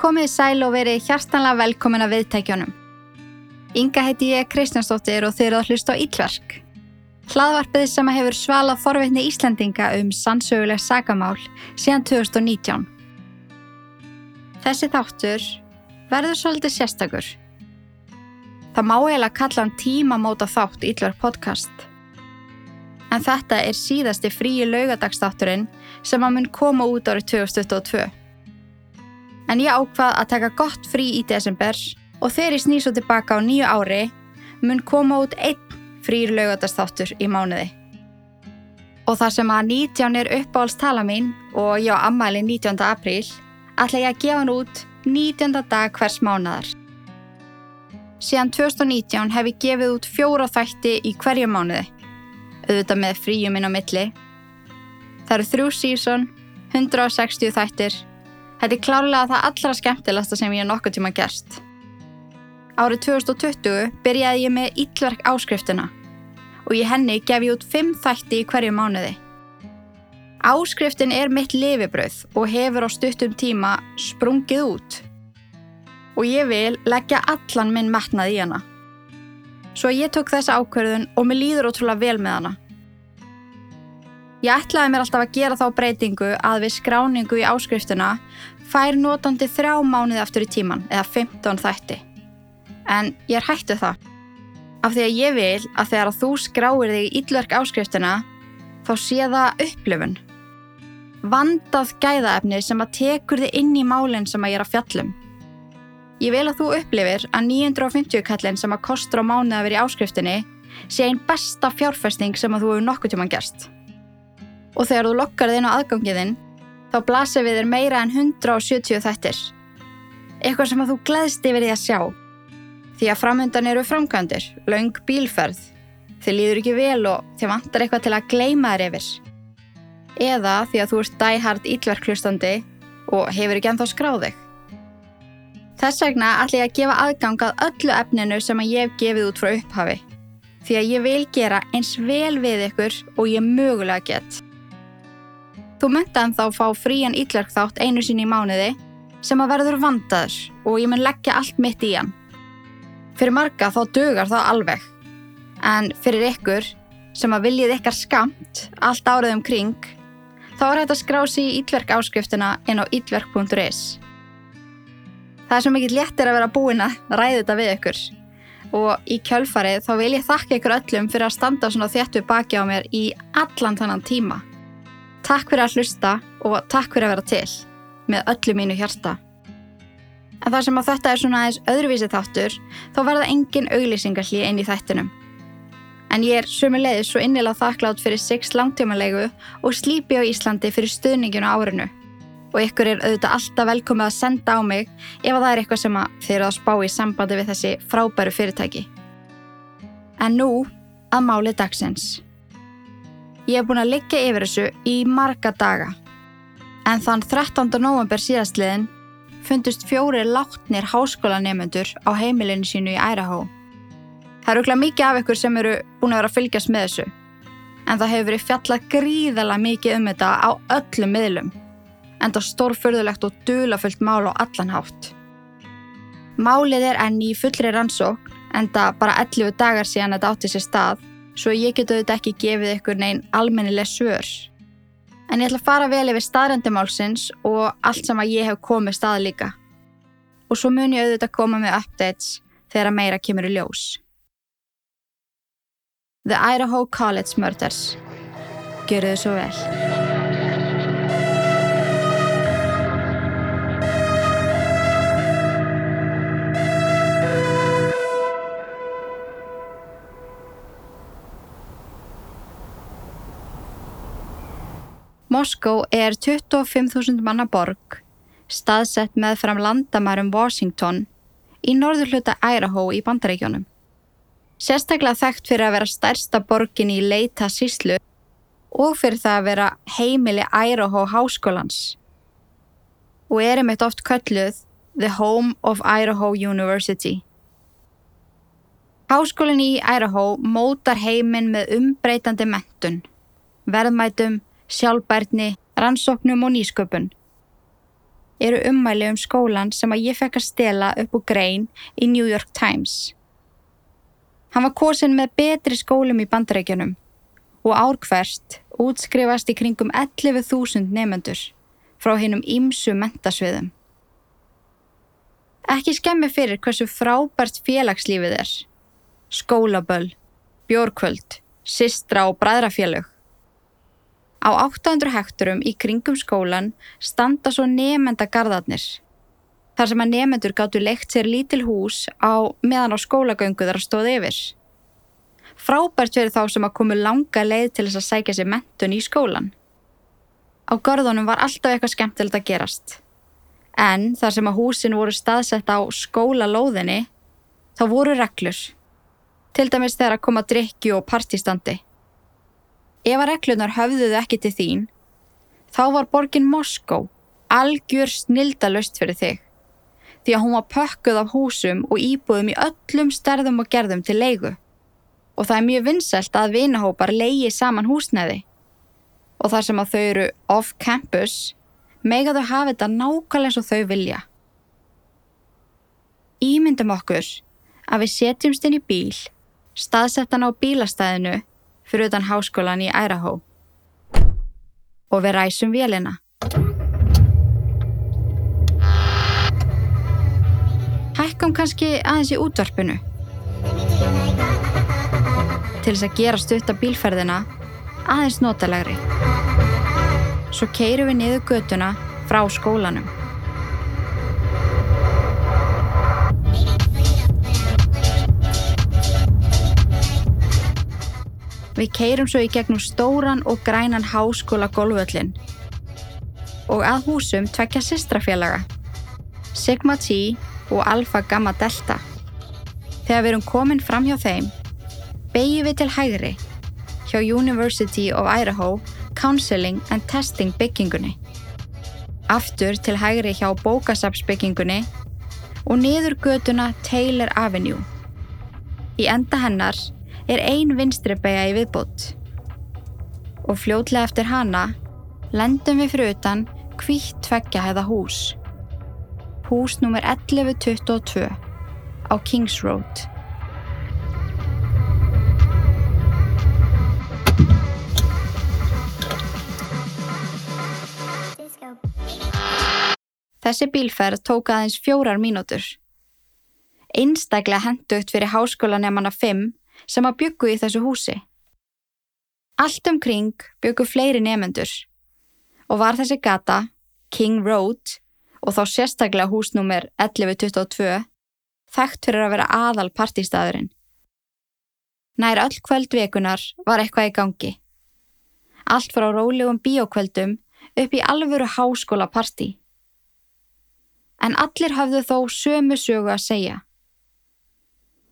Komið sæl og verið hjartanlega velkomin að viðtækjónum. Inga heiti ég Kristjánsdóttir og þeir eru að hlusta á Íllverk. Hlaðvarpið sem hefur svalað forveitni Íslandinga um sannsöguleg sagamál síðan 2019. Þessi þáttur verður svolítið sérstakur. Það má eiginlega kalla hann tímamóta þátt Íllverk podcast. En þetta er síðasti fríi laugadagstátturinn sem að mun koma út árið 2022 en ég ákvað að taka gott frí í desember og þegar ég snýð svo tilbaka á nýju ári mun koma út einn frýr laugatastáttur í mánuði. Og þar sem að 19 er uppáhaldstala mín og ég á ammæli 19. apríl ætla ég að gefa hann út 19. dag hvers mánadar. Síðan 2019 hef ég gefið út fjóra þætti í hverju mánuði, auðvitað með fríum inn á milli. Það eru þrjú sísón, 160 þættir Þetta er klárlega það allra skemmtilegsta sem ég nokkuð tíma gerst. Árið 2020 byrjaði ég með Íllverk áskriftina og í henni gef ég út 5 þætti í hverju mánuði. Áskriftin er mitt lifibröð og hefur á stuttum tíma sprungið út og ég vil leggja allan minn metnað í hana. Svo ég tók þessa ákverðun og mér líður ótrúlega vel með hana. Ég ætlaði mér alltaf að gera þá breytingu að við skráningu í áskriftina fær notandi þrjá mánuði aftur í tíman eða 15 þætti. En ég er hættu það. Af því að ég vil að þegar þú skráir þig í íllverk áskriftina þá sé það upplifun. Vandað gæðaefni sem að tekur þig inn í málinn sem að ég er að fjallum. Ég vil að þú upplifir að 950 kallin sem að kostur á mánuði að vera í áskriftinni sé einn besta fjárfesting sem að þú hefur nokkuð tíman gerst og þegar þú lokkar þinn á aðgangiðinn þá blasir við þér meira en 170 þættir. Eitthvað sem að þú gleðst yfir því að sjá. Því að framhundan eru framkvæmdir, laung bílferð, þið líður ekki vel og þið vantar eitthvað til að gleima þér yfir. Eða því að þú ert dæhard ílverklustandi og hefur ekki ennþá skráðið. Þess vegna ætla ég að gefa aðgang að öllu efninu sem að ég hef gefið út frá upphafi. Því að ég vil gera eins vel við ykkur og ég mögulega gett. Þú myndan þá fá frían ítlark þátt einu sinni í mánuði sem að verður vandaður og ég mun leggja allt mitt í hann. Fyrir marga þá dögar það alveg, en fyrir ykkur sem að viljið ykkar skamt allt árið um kring, þá er þetta skrási í ítverk áskriftina inn á ítverk.is. Það er svo mikið léttir að vera búin að ræða þetta við ykkur og í kjölfarið þá vil ég þakka ykkur öllum fyrir að standa svona þéttu baki á mér í allan þannan tíma. Takk fyrir að hlusta og takk fyrir að vera til með öllu mínu hjarta. En þar sem að þetta er svona aðeins öðruvísi þáttur þá verða engin auglýsingarlí inn í þættinum. En ég er sömulegis svo innilega þakklátt fyrir Six langtímanlegu og Sleepy á Íslandi fyrir stuðninginu árinu. Og ykkur er auðvitað alltaf velkomið að senda á mig ef það er eitthvað sem þeir eru að spá í sambandi við þessi frábæru fyrirtæki. En nú að máli dagsins. Ég hef búin að liggja yfir þessu í marga daga. En þann 13. november síðastliðin fundust fjóri látnir háskólanemendur á heimilinu sínu í Æraho. Það eru okkur mikið af ykkur sem eru búin að vera að fylgjast með þessu. En það hefur verið fjallað gríðala mikið um þetta á öllum miðlum. En það stórförðulegt og dulafullt mál á allan hátt. Málið er enn í fullri rannsók en það bara 11 dagar síðan þetta átti sér stað svo ég geta auðvitað ekki gefið ykkur neinn almennileg svör. En ég ætla að fara vel yfir staðrendumálsins og allt sem að ég hef komið stað líka. Og svo mun ég auðvitað koma með updates þegar meira kemur í ljós. The Idaho College Murders. Gjör þau svo vel. Moskó er 25.000 manna borg, staðsett með fram landamærum Washington í norður hluta Idaho í bandaríkjónum. Sérstaklega þekkt fyrir að vera stærsta borgin í leita síslu og fyrir það að vera heimili Idaho háskólans og er um eitt oft kölluð The Home of Idaho University. Háskólinn í Idaho mótar heiminn með umbreytandi mentun, verðmætum, sjálfbærni, rannsóknum og nýsköpun. eru ummæli um skólan sem að ég fekk að stela upp úr grein í New York Times. Hann var kosin með betri skólum í bandarækjunum og árkverst útskrifast í kringum 11.000 nefnendur frá hinnum ímsu mentasviðum. Ekki skemmi fyrir hversu frábært félagslífið er. Skólaböll, bjórkvöld, sistra og bræðrafélög. Á 800 hekturum í kringum skólan standa svo nefnda gardarnir. Þar sem að nefnendur gáttu leikt sér lítil hús á meðan á skólagöngu þar að stóði yfir. Frábært fyrir þá sem að komu langa leið til þess að sækja sér mentun í skólan. Á görðunum var alltaf eitthvað skemmtilegt að gerast. En þar sem að húsin voru staðsett á skólalóðinni, þá voru reglur. Til dæmis þegar að koma drikki og partistandi. Ef að reglunar höfðuðu ekki til þín, þá var borgin Moskó algjör snildalöst fyrir þig. Því að hún var pökkuð af húsum og íbúðum í öllum stærðum og gerðum til leigu. Og það er mjög vinnselt að vinahópar leiði saman húsnæði og þar sem að þau eru off-campus mega þau hafa þetta nákvæmlega og þau vilja. Ímyndum okkur að við setjumst inn í bíl, staðsettan á bílastæðinu fyrir utan háskólan í Æraho og við ræsum vélina. Hækkum kannski aðeins í útvarpinu. Til þess að gera stutta bílferðina aðeins notalegri. Svo keirum við niður götuna frá skólanum. Við keirum svo í gegnum stóran og grænan háskóla golvöllin og að húsum tvekja sistrafélaga, Sigma T og Alpha Gamma Delta. Þegar við erum komin fram hjá þeim, beigjum við til hægri hjá University of Idaho Counseling and Testing byggingunni. Aftur til hægri hjá bókasapsbyggingunni og niður göduna Taylor Avenue. Í enda hennar er ein vinstri beigja í viðbútt. Og fljótlega eftir hana lendum við fyrir utan hvitt tveggjahæða hús. Hús nr. 1122 á Kings Road. Þessi bílferð tók aðeins fjórar mínútur. Einstaklega hendugt fyrir háskólanemanna 5 sem að byggu í þessu húsi. Allt umkring byggu fleiri nefendur og var þessi gata, King Road og þá sérstaklega húsnúmer 1122 þekkt fyrir að vera aðal partistæðurinn. Nær öll kvöldvekunar var eitthvað í gangi. Allt frá rólegum bíókvöldum upp í alvöru háskóla partí en allir hafðu þó sömu sögu að segja.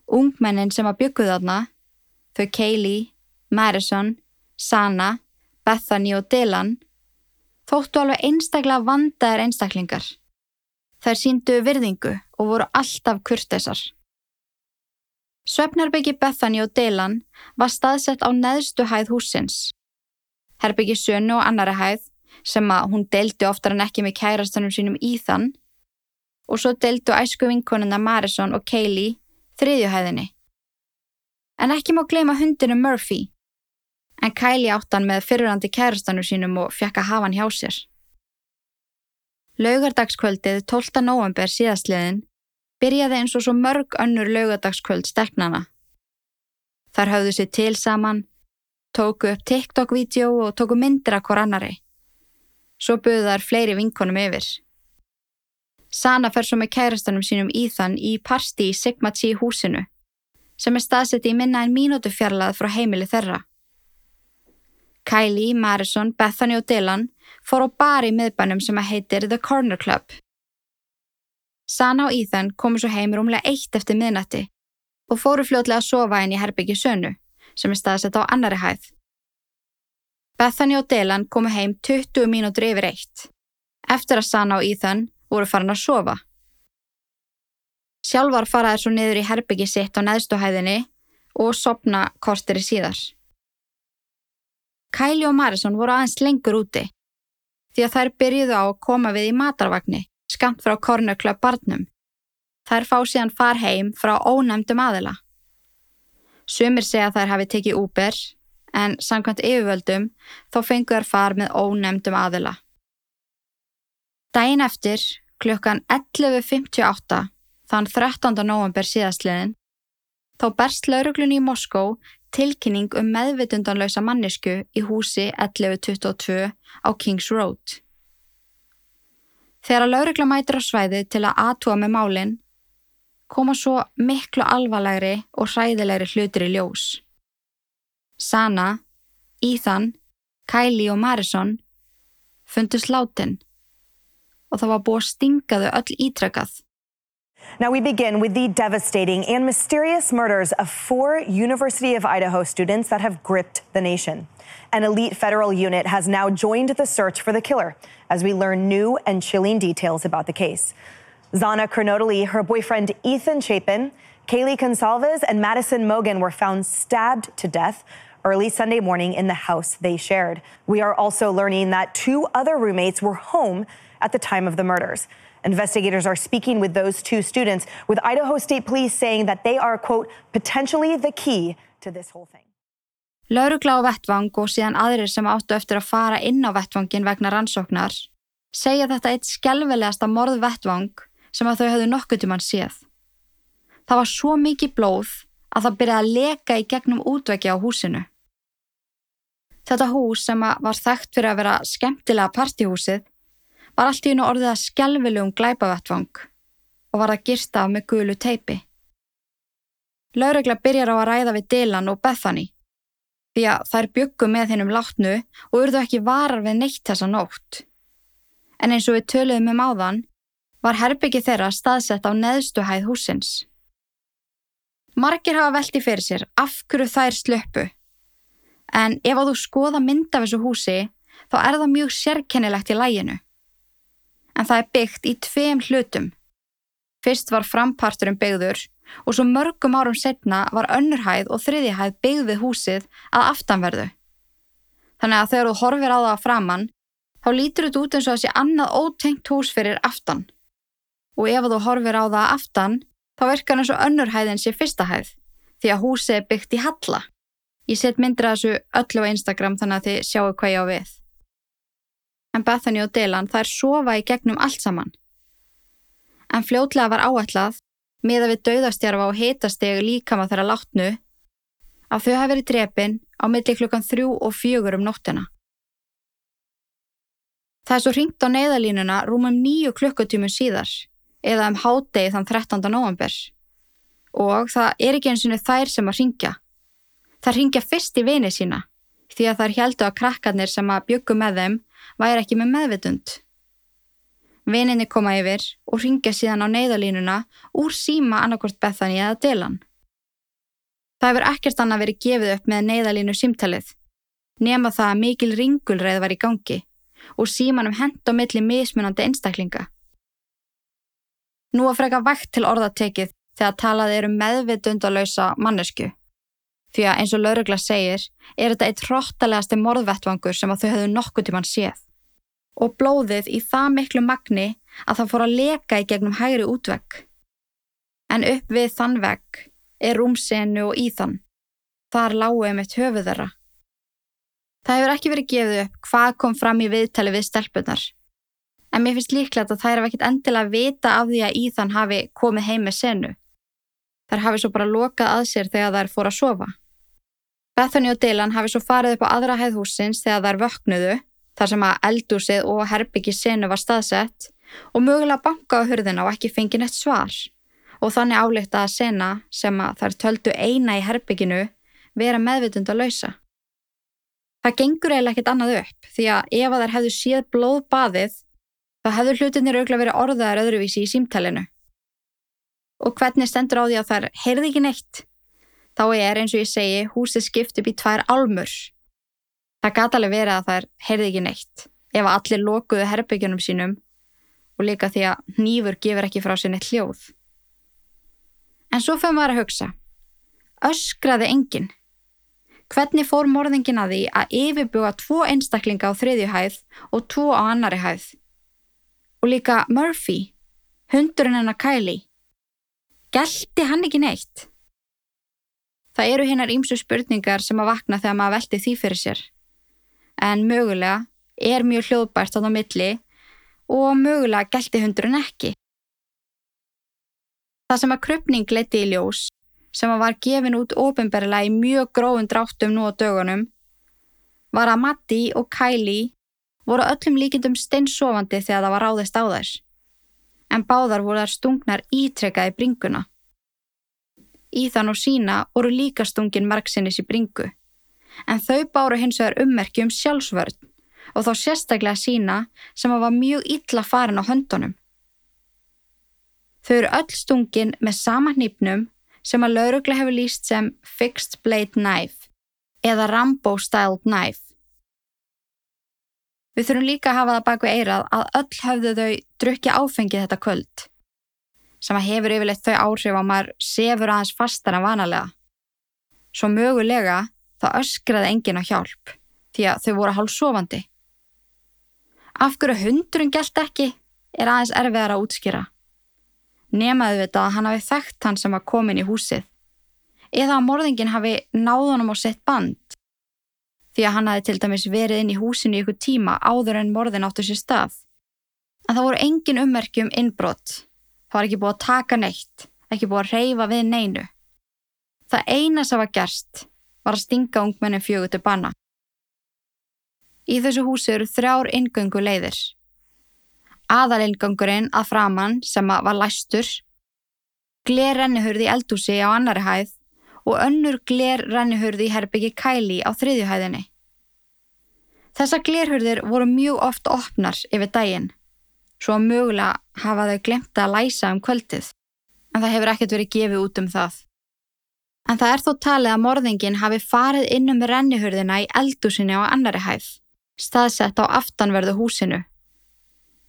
Ungmennin sem að byggu þarna, þau Kaylee, Madison, Sana, Bethany og Dylan, þóttu alveg einstaklega vandaðir einstaklingar. Þær síndu virðingu og voru alltaf kurtesar. Svefnherbyggi Bethany og Dylan var staðsett á neðstu hæð húsins. Herbyggi Sönnu og annari hæð, sem að hún deildi oftar en ekki með kærastanum sínum í þann, og svo deltu æsku vinkonuna Marison og Kaylee þriðjuhæðinni. En ekki má gleyma hundinu Murphy, en Kylie áttan með fyrirrandi kærastanum sínum og fekk að hafa hann hjá sér. Laugardagskvöldið 12. november síðastliðin byrjaði eins og svo mörg önnur laugardagskvöld stelpnana. Þar höfðu sér til saman, tóku upp TikTok-vídeó og tóku myndir af hver annari. Svo buðu þar fleiri vinkonum yfir. Sana fer svo með kærastanum sínum í þann í parsti í Sigma T húsinu sem er staðsett í minna en mínútu fjarlað frá heimili þeirra. Kylie, Marison, Bethany og Dylan fór á bar í miðbænum sem að heitir The Corner Club. Sana og Ethan komu svo heimur umlega eitt eftir miðnætti og fóru fljótlega að sofa inn í Herbyggi sönu sem er staðsett á annari hæð. Bethany og Dylan komu heim 20 mínútur yfir eitt eftir að Sana og Ethan voru farin að sofa. Sjálfar faraði svo niður í herbyggi sitt á neðstuhæðinni og sopna korteri síðar. Kæli og Marisson voru aðeins lengur úti því að þær byrjuðu á að koma við í matarvagnni skamt frá Kornökla barnum. Þær fá síðan far heim frá ónæmdum aðila. Sumir segja þær hafi tekið Uber en samkvæmt yfirvöldum þá fengu þær far með ónæmdum aðila. Dæin eftir, klukkan 11.58, þann 13. november síðastliðin, þá berst lauruglunni í Moskó tilkynning um meðvitundanlausa mannisku í húsi 1122 á Kings Road. Þegar laurugla mætir á svæði til að atua með málinn, koma svo miklu alvarlegri og hræðilegri hlutir í ljós. Sana, Ethan, Kylie og Marison fundust látin og það var búið að stinga þau öll. Now we begin with the devastating and mysterious murders of four University of Idaho students that have gripped the nation. An elite federal unit has now joined the search for the killer as we learn new and chilling details about the case. Zana Kernodali, her boyfriend Ethan Chapin, Kaylee Consalves, and Madison Mogan were found stabbed to death early Sunday morning in the house they shared. We are also learning that two other roommates were home at the time of the murders. Investigators are speaking with those two students, with Idaho State Police saying that they are, quote, potentially the key to this whole thing. Laurugla á vettvang og síðan aðrir sem áttu eftir að fara inn á vettvangin vegna rannsóknar segja þetta eitt skjálfilegasta morð vettvang sem að þau höfðu nokkuð til mann séð. Það var svo mikið blóð að það byrjaði að leka í gegnum útvekja á húsinu. Þetta hús sem var þekkt fyrir að vera skemmtilega partíhúsið var allt í hennu orðið að skjálfilegum glæpavettvang og var að girsta af með gulu teipi. Lauregla byrjar á að ræða við Dylan og Bethany því að þær byggum með hennum látnu og urðu ekki varar við neitt þessa nótt. En eins og við töluðum um áðan var herbyggi þeirra staðsett á neðstuhæð húsins. Margir hafa veldi fyrir sér af hverju þær slöpu. En ef að þú skoða mynd af þessu húsi, þá er það mjög sérkennilegt í læginu. En það er byggt í tveim hlutum. Fyrst var framparturum byggður og svo mörgum árum setna var önnurhæð og þriðihæð byggð við húsið að aftanverðu. Þannig að þegar þú horfir á það að framann, þá lítur þetta út eins og þessi annað ótengt hús fyrir aftan. Og ef þú horfir á það að aftan, þá virkar og önnurhæðin sé fyrsta hæð því að húsi er byggt í halla. Ég set myndir að þessu öllu á Instagram þannig að þið sjáu hvað ég á við. En Bethany og Dylan er sofa í gegnum allt saman. En fljótlega var áætlað miða við dauðastjarfa og hitastegu líkama þeirra látnu að þau hafi verið drepin á milli klukkan þrjú og fjögur um nóttina. Það er svo ringt á neyðalínuna rúmum nýju klukkutímun síðar eða um hádegi þann 13. november. Og það er ekki eins og þær sem að ringja. Það ringja fyrst í vini sína því að þær heldu að krakkarnir sem að byggu með þeim væri ekki með meðvitund. Vininni koma yfir og ringja síðan á neyðalínuna úr síma annarkort Bethany eða Dylan. Það hefur ekkert annað verið gefið upp með neyðalínu símtalið, nema það að mikil ringulreið var í gangi og símanum hend á milli mismunandi einstaklinga. Nú að freka vægt til orðatekið þegar talað er um meðvitundalösa mannesku. Því að eins og laurugla segir er þetta eitt hróttalegasti morðvettvangur sem að þau hefðu nokkuð til mann séð. Og blóðið í það miklu magni að það fór að leka í gegnum hægri útvegg. En upp við þann vegg er rúmsenu og í þann. Þar lágu um eitt höfuð þeirra. Það hefur ekki verið gefið upp hvað kom fram í viðtali við stelpunar en mér finnst líklegt að þær hafa ekkert endilega að vita af því að Íðan hafi komið heim með senu. Þær hafi svo bara lokað að sér þegar þær fór að sofa. Bethany og Dylan hafi svo farið upp á aðra hæðhúsins þegar þær vöknuðu, þar sem að eldúsið og herbyggi senu var staðsett og mögulega banka á hurðina og ekki fengið neitt svar. Og þannig álíkta að sena sem að þær töldu eina í herbygginu vera meðvitund að lausa. Það gengur eiginlega ekkit annað upp því að ef að þær hefðu síð blóð baðið þá hefðu hlutinir auðvitað verið orðaðar öðruvísi í símtalinu. Og hvernig stendur á því að þær heyrði ekki neitt? Þá er, eins og ég segi, húsið skipt upp í tvær álmur. Það gata alveg verið að þær heyrði ekki neitt ef allir lokuðu herbyggjunum sínum og líka því að nýfur gefur ekki frá neitt hljóð. En svo fyrir maður að hugsa. Öskraði enginn. Hvernig fór morðingin að því að yfirbuga tvo einstaklinga á þriðju hæð og tvo á annari hæð? Og líka Murphy, hundurinn hennar Kylie. Gelti hann ekki neitt? Það eru hinnar ímsu spurningar sem að vakna þegar maður velti því fyrir sér. En mögulega er mjög hljóðbært á það milli og mögulega gelti hundurinn ekki. Það sem að krupning leiti í ljós, sem að var gefin út ofinberlega í mjög gróðun dráttum nú á dögunum, var að Matti og Kylie voru öllum líkindum steinsofandi þegar það var ráðist á þess. En báðar voru þar stungnar ítrekkaði bringuna. Íðan og sína voru líka stungin margsinnis í bringu. En þau báru hins vegar ummerki um sjálfsvörn og þá sérstaklega sína sem var mjög illa farin á höndunum. Þau eru öll stungin með sama hnýpnum sem að laurugla hefur líst sem Fixed Blade Knife eða Rambo Styled Knife. Við þurfum líka að hafa það bak við eirað að öll höfðu þau drukki áfengið þetta kvöld sem að hefur yfirleitt þau áhrif á maður sefur aðeins fastar en vanalega. Svo mögulega þá öskraði engin á hjálp því að þau voru hálf sofandi. Af hverju hundurinn gælt ekki er aðeins erfiðar að útskýra. Nemaðu þetta að hann hafi þekkt hann sem var komin í húsið. Eða að morðingin hafi náðunum á sett band. Því að hann hafi til dæmis verið inn í húsinu í ykkur tíma áður en morðin áttu sér stað. En það voru engin ummerki um innbrott. Það var ekki búið að taka neitt, ekki búið að reyfa við neinu. Það eina sem var gerst var að stinga ungmennin fjögur til banna. Í þessu húsi eru þrjár ingöngu leiðir aðalingangurinn að framann sem var læstur, glerrennihurði í eldúsi á annari hæð og önnur glerrennihurði í herbyggi kæli á þriðjuhæðinni. Þessa glerhurðir voru mjög oft opnar yfir daginn, svo mögulega hafa þau glemt að læsa um kvöldið, en það hefur ekkert verið gefið út um það. En það er þó talið að morðingin hafi farið inn um rennihurðina í eldúsinni á annari hæð, staðsett á aftanverðu húsinu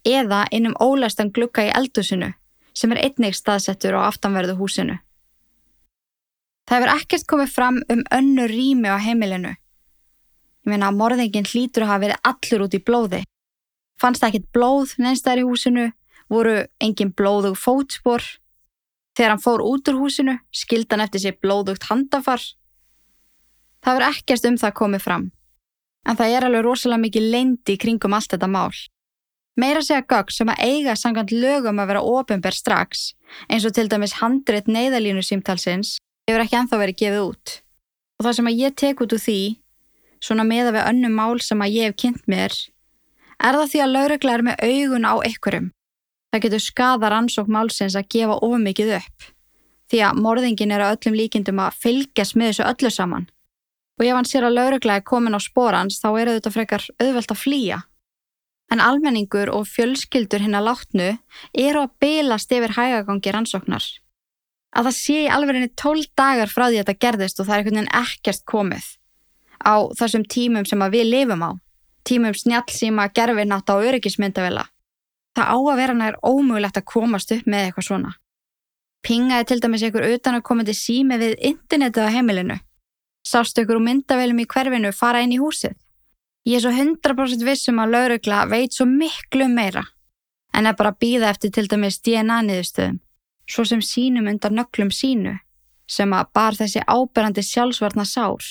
eða innum ólæstan glukka í eldusinu sem er einnig staðsettur á aftanverðu húsinu. Það hefur ekkert komið fram um önnu rými á heimilinu. Ég meina að morðingin hlýtur að hafa verið allur út í blóði. Fannst það ekkert blóð neinstæðar í húsinu, voru engin blóðug fótspor. Þegar hann fór út úr húsinu, skildan eftir sér blóðugt handafar. Það hefur ekkert um það komið fram. En það er alveg rosalega mikið leindi kringum allt þetta mál. Meira segja gögg sem að eiga sangant lögum að vera ofinber strax, eins og til dæmis handrit neyðalínu símtalsins, hefur ekki enþá verið gefið út. Og það sem að ég tek út úr því, svona meða við önnum mál sem að ég hef kynnt mér, er það því að lögregla er með augun á ykkurum. Það getur skadar ansók málsins að gefa ofumikið upp, því að morðingin er á öllum líkindum að fylgjast með þessu öllu saman. Og ef hann sér að lögregla er komin á spórans þá eru þetta frekar auðvelt að flýja en almenningur og fjölskyldur hinn að látnu eru að bylast yfir hægagangi rannsóknar. Að það sé í alvegrinni tól dagar frá því að þetta gerðist og það er einhvern veginn ekkert komið á þessum tímum sem við lifum á, tímum snjálfsíma, gerfinnátt og öryggismyndavela. Það á að vera nær ómögulegt að komast upp með eitthvað svona. Pingaði til dæmis einhver utan að komandi sími við internetið á heimilinu. Sástu ykkur úr myndavelum í hverfinu fara inn í húsið. Ég er svo 100% vissum að laurugla veit svo miklu meira en er bara að býða eftir til dæmis DNA niðurstöðum, svo sem sínum undan nöglum sínu, sem að bar þessi áberandi sjálfsvarnar sár.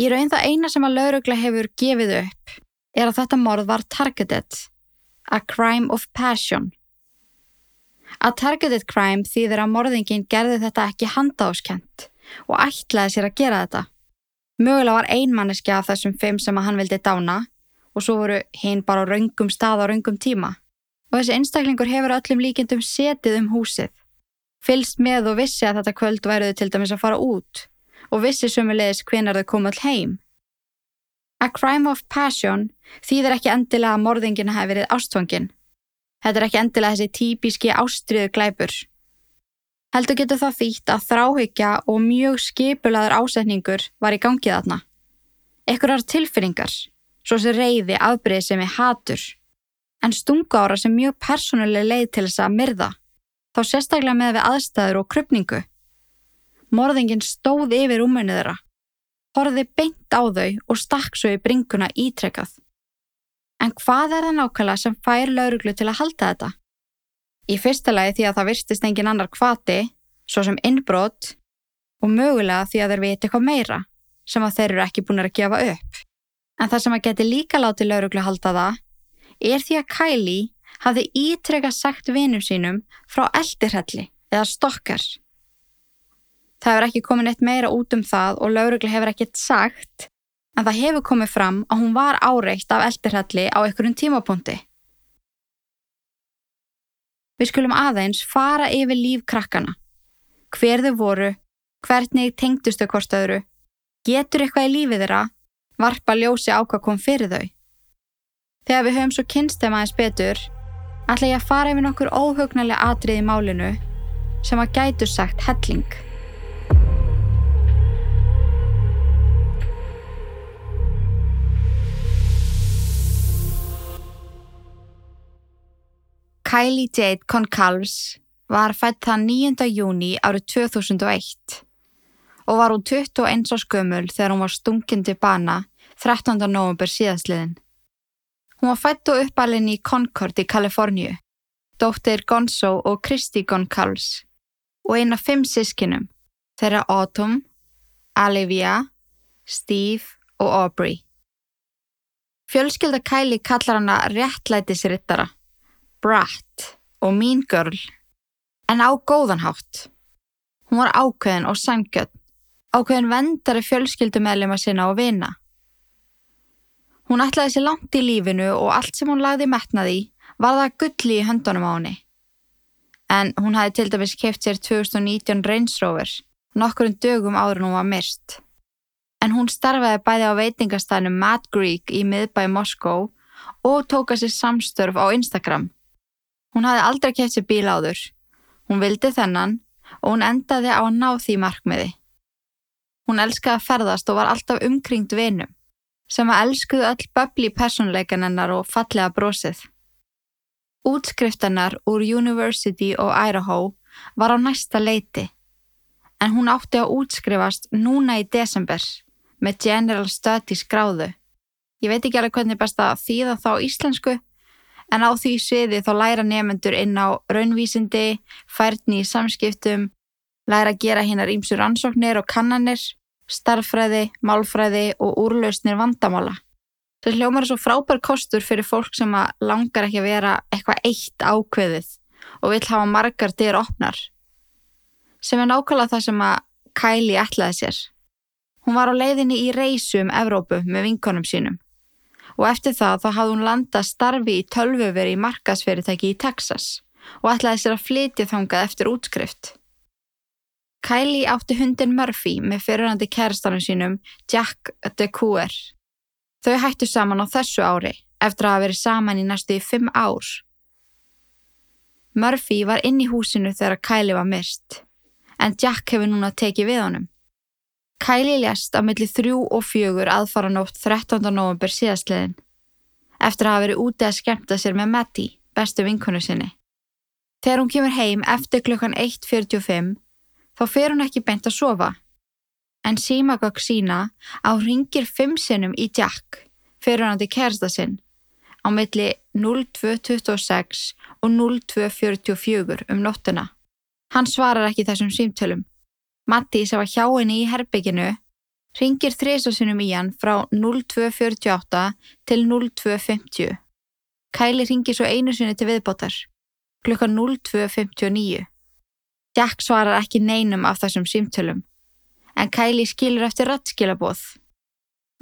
Í raun það eina sem að laurugla hefur gefið upp er að þetta morð var targeted, a crime of passion. A targeted crime þýðir að morðingin gerði þetta ekki handáskent og ætlaði sér að gera þetta. Mögulega var einmanniski af þessum fimm sem að hann vildi dána og svo voru hinn bara á raungum stað á raungum tíma. Og þessi einstaklingur hefur öllum líkendum setið um húsið. Fylst með og vissi að þetta kvöld væruðu til dæmis að fara út og vissi sömulegis hvenar þau komið all heim. A crime of passion þýðir ekki endilega að morðingina hefur verið ástfangin. Þetta er ekki endilega þessi típiski ástriðu glæpur. Heldur getur það þýtt að þráhyggja og mjög skipulaður ásetningur var í gangið aðna. Ekkurar tilfinningar, svo sem reyði, afbreyði sem er hatur, en stunga ára sem mjög persónuleg leið til þess að myrða, þá sérstaklega með við aðstæður og krupningu. Morðingin stóð yfir umönnu þeirra, horfið beint á þau og stakk svo í bringuna ítrekkað. En hvað er það nákvæmlega sem fær lauruglu til að halda þetta? Í fyrsta lagi því að það virstist engin annar kvati, svo sem innbrot, og mögulega því að þeir viti eitthvað meira sem að þeir eru ekki búin að gefa upp. En það sem að geti líka látið lauruglu halda það er því að Kylie hafði ítreka sagt vinum sínum frá eldirhelli eða stokkar. Það hefur ekki komin eitt meira út um það og lauruglu hefur ekkert sagt en það hefur komið fram að hún var áreitt af eldirhelli á einhverjum tímapunkti. Við skulum aðeins fara yfir líf krakkana. Hver þau voru, hvernig tengdustu hvort öðru, getur eitthvað í lífið þeirra, varpa ljósi á hvað kom fyrir þau. Þegar við höfum svo kynst þeim aðeins betur, ætla ég að fara yfir nokkur óhugnalega atrið í málinu sem að gætu sagt helling. Kylie Jade Concalves var fætt það 9. júni árið 2001 og var hún 21 árs gömul þegar hún var stungindi bana 13. november síðastliðin. Hún var fætt og uppalinn í Concord í Kaliforníu, dóttir Gonzo og Kristi Goncalves og eina fimm sískinum þeirra Autumn, Olivia, Steve og Aubrey. Fjölskylda Kylie kallar hana réttlætisrittara brat og mean girl, en á góðanhátt. Hún var ákveðin og sangjöld, ákveðin vendari fjölskyldumellima sinna og vina. Hún ætlaði sér langt í lífinu og allt sem hún lagði metnaði var það gulli í höndunum á henni. En hún hafi til dæmis keft sér 2019 Range Rover, nokkurinn dögum áður en hún var myrst. En hún starfaði bæði á veitingastæðinu Mad Greek í miðbæi Moskó og tóka sér samstörf á Instagram Hún hafði aldrei keft sér bíl áður. Hún vildi þennan og hún endaði á að ná því markmiði. Hún elskaði að ferðast og var alltaf umkringt vinum, sem að elskuðu öll böbli personleikan hennar og fallega brosið. Útskriftennar úr University of Idaho var á næsta leiti, en hún átti að útskrifast núna í desember með General Studies gráðu. Ég veit ekki alveg hvernig best að þýða þá íslensku, en á því sviði þá læra nefnendur inn á raunvísindi, færni í samskiptum, læra að gera hinnar ímsur ansóknir og kannanir, starffræði, málfræði og úrlausnir vandamála. Það hljómar er svo frábær kostur fyrir fólk sem langar ekki að vera eitthvað eitt ákveðið og vil hafa margar dyr opnar. Sem er nákvæmlega það sem að Kylie ætlaði sér. Hún var á leiðinni í reysu um Evrópu með vinkonum sínum og eftir það þá hafði hún landað starfi í tölvuveri í markasfyrirtæki í Texas og ætlaði sér að flytja þangað eftir útskrift. Kylie átti hundin Murphy með fyrirhandi kærastanum sínum Jack DeCouer. Þau hættu saman á þessu ári eftir að hafa verið saman í næstu í fimm ár. Murphy var inn í húsinu þegar Kylie var myrst en Jack hefur núna tekið við honum. Kylie lést á milli þrjú og fjögur aðfaranótt 13. november síðastliðin eftir að hafa verið úti að skemmta sér með Matti, bestu vinkonu sinni. Þegar hún kemur heim eftir klukkan 1.45 þá fer hún ekki beint að sofa en símagögg sína á ringir fimm sinnum í Jack fyrir hann til kærsta sinn á milli 0226 og 0244 um nóttuna. Hann svarar ekki þessum símtölum Matti sem var hjá henni í herbygginu ringir þrísasunum í hann frá 0248 til 0250. Kæli ringir svo einu sinni til viðbótar, klukka 0259. Jack svarar ekki neinum af þessum símtölum, en Kæli skilur eftir rattskilabóð.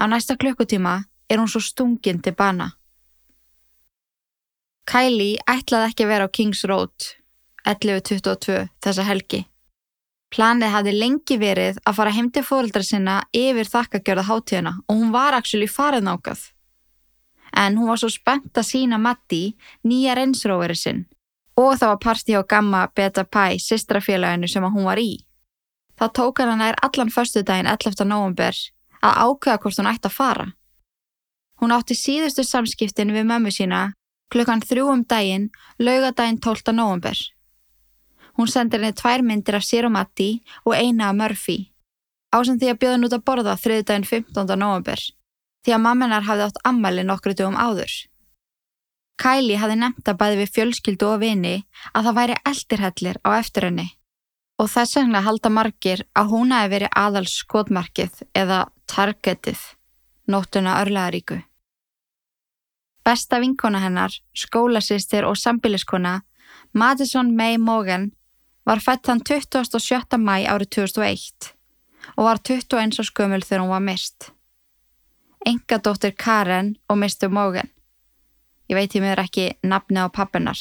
Á næsta klukkutíma er hún svo stungin til bana. Kæli ætlaði ekki að vera á Kings Road 11.22 þessa helgi. Planið hafði lengi verið að fara heim til fóröldra sinna yfir þakkagjörða hátíðina og hún var actually farið nákað. En hún var svo spennt að sína Matti nýja reynsróveri sinn og það var parti á gamma Beta Pi sistrafélaginu sem hún var í. Það tók hann að nær allan förstu daginn 11. november að ákveða hvort hún ætti að fara. Hún átti síðustu samskiptin við mömmu sína klukkan þrjú um daginn laugadaginn 12. november. Hún sendir henni tvær myndir af sér og Matti og eina af Murphy. Ásend því að bjóða nút að borða þriðdægin 15. november því að mammenar hafði átt ammali nokkru dögum áður. Kylie hafði nefnt að bæði við fjölskyldu og vini að það væri eldirhellir á eftir henni og þess vegna halda margir að hún hafi verið aðal skotmarkið eða targetið nóttuna örlaðaríku. Besta vinkona hennar, skólasistir og sambiliskona Madison May Morgan var fætt þann 27. mæ árið 2001 og var 21 á skömmul þegar hún var mist. Enga dóttir Karen og mistu Morgan. Ég veit ég meður ekki nafni á pappunar.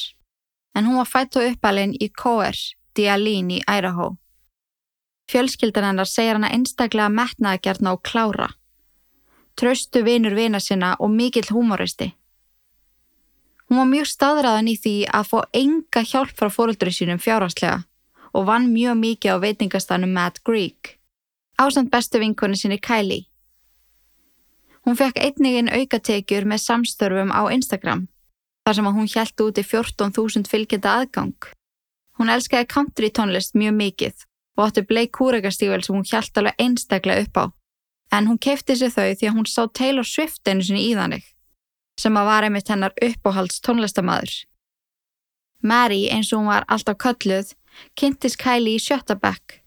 En hún var fætt og uppalinn í Coer, Dialín í Idaho. Fjölskyldan hennar segir hana einstaklega metnaðagerna og klára. Tröstu vinur vina sinna og mikill humoristi. Hún var mjög staðræðan í því að fá enga hjálp frá fóröldri sínum fjárhagslega og vann mjög mikið á veitingastanum Mad Greek. Ásand bestu vinkonni sinni Kylie. Hún fekk einniginn aukatekjur með samstörfum á Instagram, þar sem að hún hjælt út í 14.000 fylgjenda aðgang. Hún elskaði country tónlist mjög mikið og átti bleik kúregastível sem hún hjælt alveg einstaklega upp á. En hún kefti sér þau því að hún sá Taylor Swift einu sinni í þannig, sem að var einmitt hennar uppáhalds tónlistamæður. Mary, eins og hún var alltaf kölluð, kynntist Kylie í sjötta bekk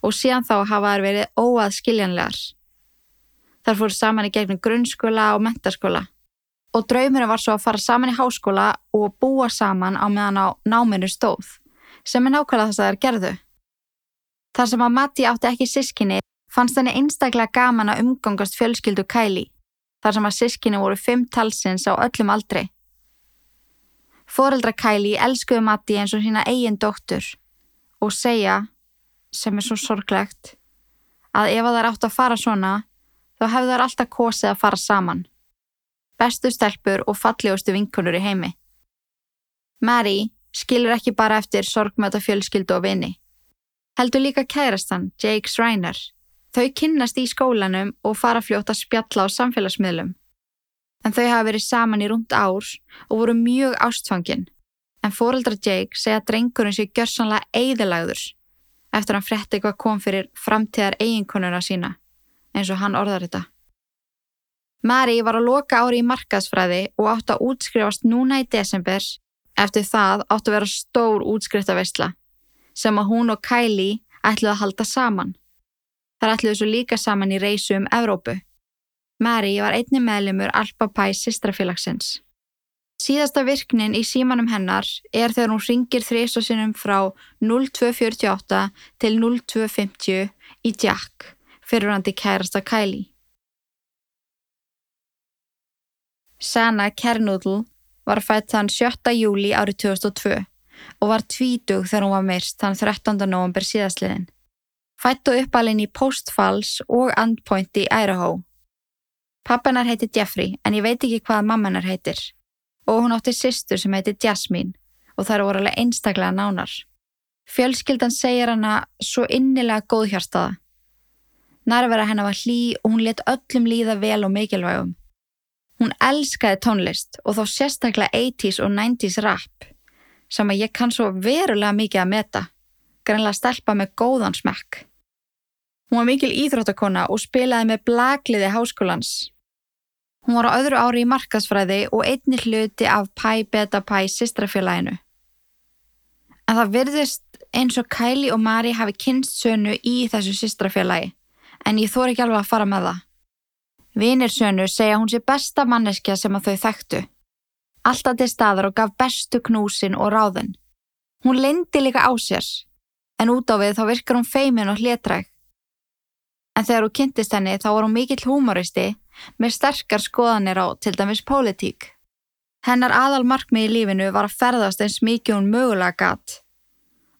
og síðan þá hafa þær verið óaðskiljanlegar. Þar fór saman í gegnum grunnskóla og mentaskóla. Og draumurinn var svo að fara saman í háskóla og búa saman á meðan á náminu stóð, sem er nákvæmlega þess að þær gerðu. Þar sem að Matti átti ekki sískinni, fannst henni einstaklega gaman að umgangast fjölskyldu Kylie, þar sem að sískinni voru fimm talsins á öllum aldrei. Fóreldra Kylie elskuðu Matti eins og sína eigin dóttur og segja, sem er svo sorglegt, að ef það er átt að fara svona, þá hefðu þær alltaf kosið að fara saman. Bestu stelpur og fallegustu vinkunur í heimi. Mary skilur ekki bara eftir sorgmöta fjölskyldu og vini. Heldur líka kærastan, Jake Schreiner. Þau kynnast í skólanum og fara fljótt að spjalla á samfélagsmiðlum. En þau hafa verið saman í rúmt árs og voru mjög ástfangin. En fóreldra Jake segja að drengurinn sé gjörsanlega eigðilagður eftir að hann fretti hvað kom fyrir framtíðar eiginkonuna sína eins og hann orðar þetta. Mari var að loka ári í markaðsfræði og átt að útskrifast núna í desember eftir það átt að vera stór útskriftaveysla sem að hún og Kylie ætluði að halda saman. Þar ætluði svo líka saman í reysu um Evrópu. Mari var einni meðlimur Alpa Pæ sistrafélagsins. Síðasta virknin í símanum hennar er þegar hún ringir þrýsosinnum frá 0248 til 0250 í Jack fyrirhandi kærasta Kylie. Sana Kernudl var fætt þann 7. júli árið 2002 og var tvítug þegar hún var myrst þann 13. november síðastliðin. Fætt og uppalinn í Postfalls og Endpoint í Idaho. Pappanar heiti Jeffrey en ég veit ekki hvað mammanar heitir og hún átti sýstur sem heiti Jasmine og það eru voru alveg einstaklega nánar. Fjölskyldan segir hana svo innilega góðhjartaða Nærvera hennar var hlý og hún let öllum líða vel og mikilvægum. Hún elskaði tónlist og þó sérstaklega 80's og 90's rap sem að ég kann svo verulega mikið að meta, greinlega stelpa með góðan smekk. Hún var mikil íþróttakona og spilaði með blagliði háskólans. Hún var á öðru ári í markasfræði og einni hluti af Pi Beta Pi sistrafélaginu. En það virðist eins og Kylie og Mari hafi kynst sönu í þessu sistrafélagi en ég þór ekki alveg að fara með það. Vinir sönu segja hún sé besta manneskja sem að þau þekktu. Alltaf til staðar og gaf bestu knúsin og ráðin. Hún lendi líka á sér, en út á við þá virkar hún feimin og hlétræk. En þegar hún kynntist henni þá var hún mikill humoristi með sterkar skoðanir á til dæmis pólitík. Hennar aðal markmið í lífinu var að ferðast eins mikið hún mögulega gatt.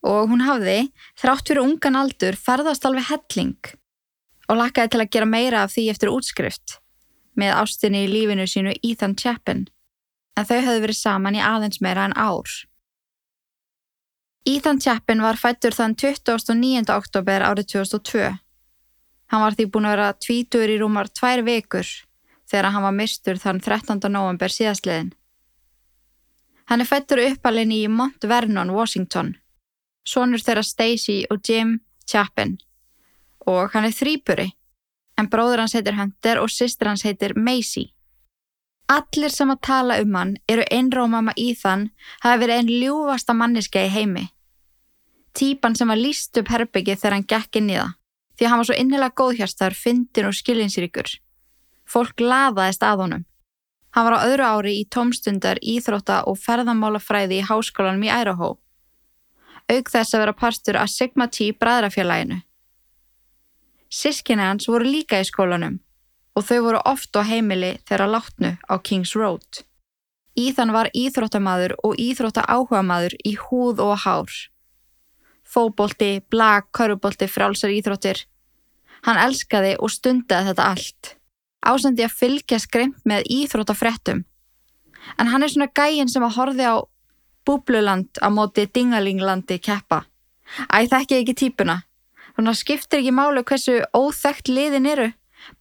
Og hún hafði, þrátt fyrir ungan aldur, ferðast alveg helling og lakkaði til að gera meira af því eftir útskrift með ástinni í lífinu sínu Ethan Chapin en þau höfðu verið saman í aðeins meira en ár. Ethan Chapin var fættur þann 29. oktober árið 2002. Hann var því búin að vera tvítur í rúmar tvær vekur þegar hann var mistur þann 13. november síðastliðin. Hann er fættur uppalinn í Mount Vernon, Washington. Sónur þeirra Stacy og Jim Chapin og hann er þrýpuri en bróður hans heitir Hunter og sýstir hans heitir Macy. Allir sem að tala um hann eru einrómama í þann hafi verið einn ljúfasta manniska í heimi. Típan sem var líst upp herbyggið þegar hann gekk inn í það, því að hann var svo innilega góðhjastar, fyndin og skilinsýrikur. Fólk laðaðist að honum. Hann var á öðru ári í tómstundar, íþrótta og ferðamálafræði í háskólanum í Idaho. Aug þess að vera partur af Sigma T bræðrafélaginu. Sískinni hans voru líka í skólanum og þau voru oft á heimili þeirra látnu á Kings Road. Íðan var íþróttamaður og íþrótta áhuga maður í húð og hár. Fóbolti, blag, körubolti, frálsar íþróttir. Hann elskaði og stundaði þetta allt. Ásandi að fylgja skremt með íþróttafrettum. En hann er svona gægin sem að horfi á búbluland á móti dingalinglandi keppa. Æ, þekki ekki típuna. Þannig að skiptir ekki málu hversu óþægt liðin eru.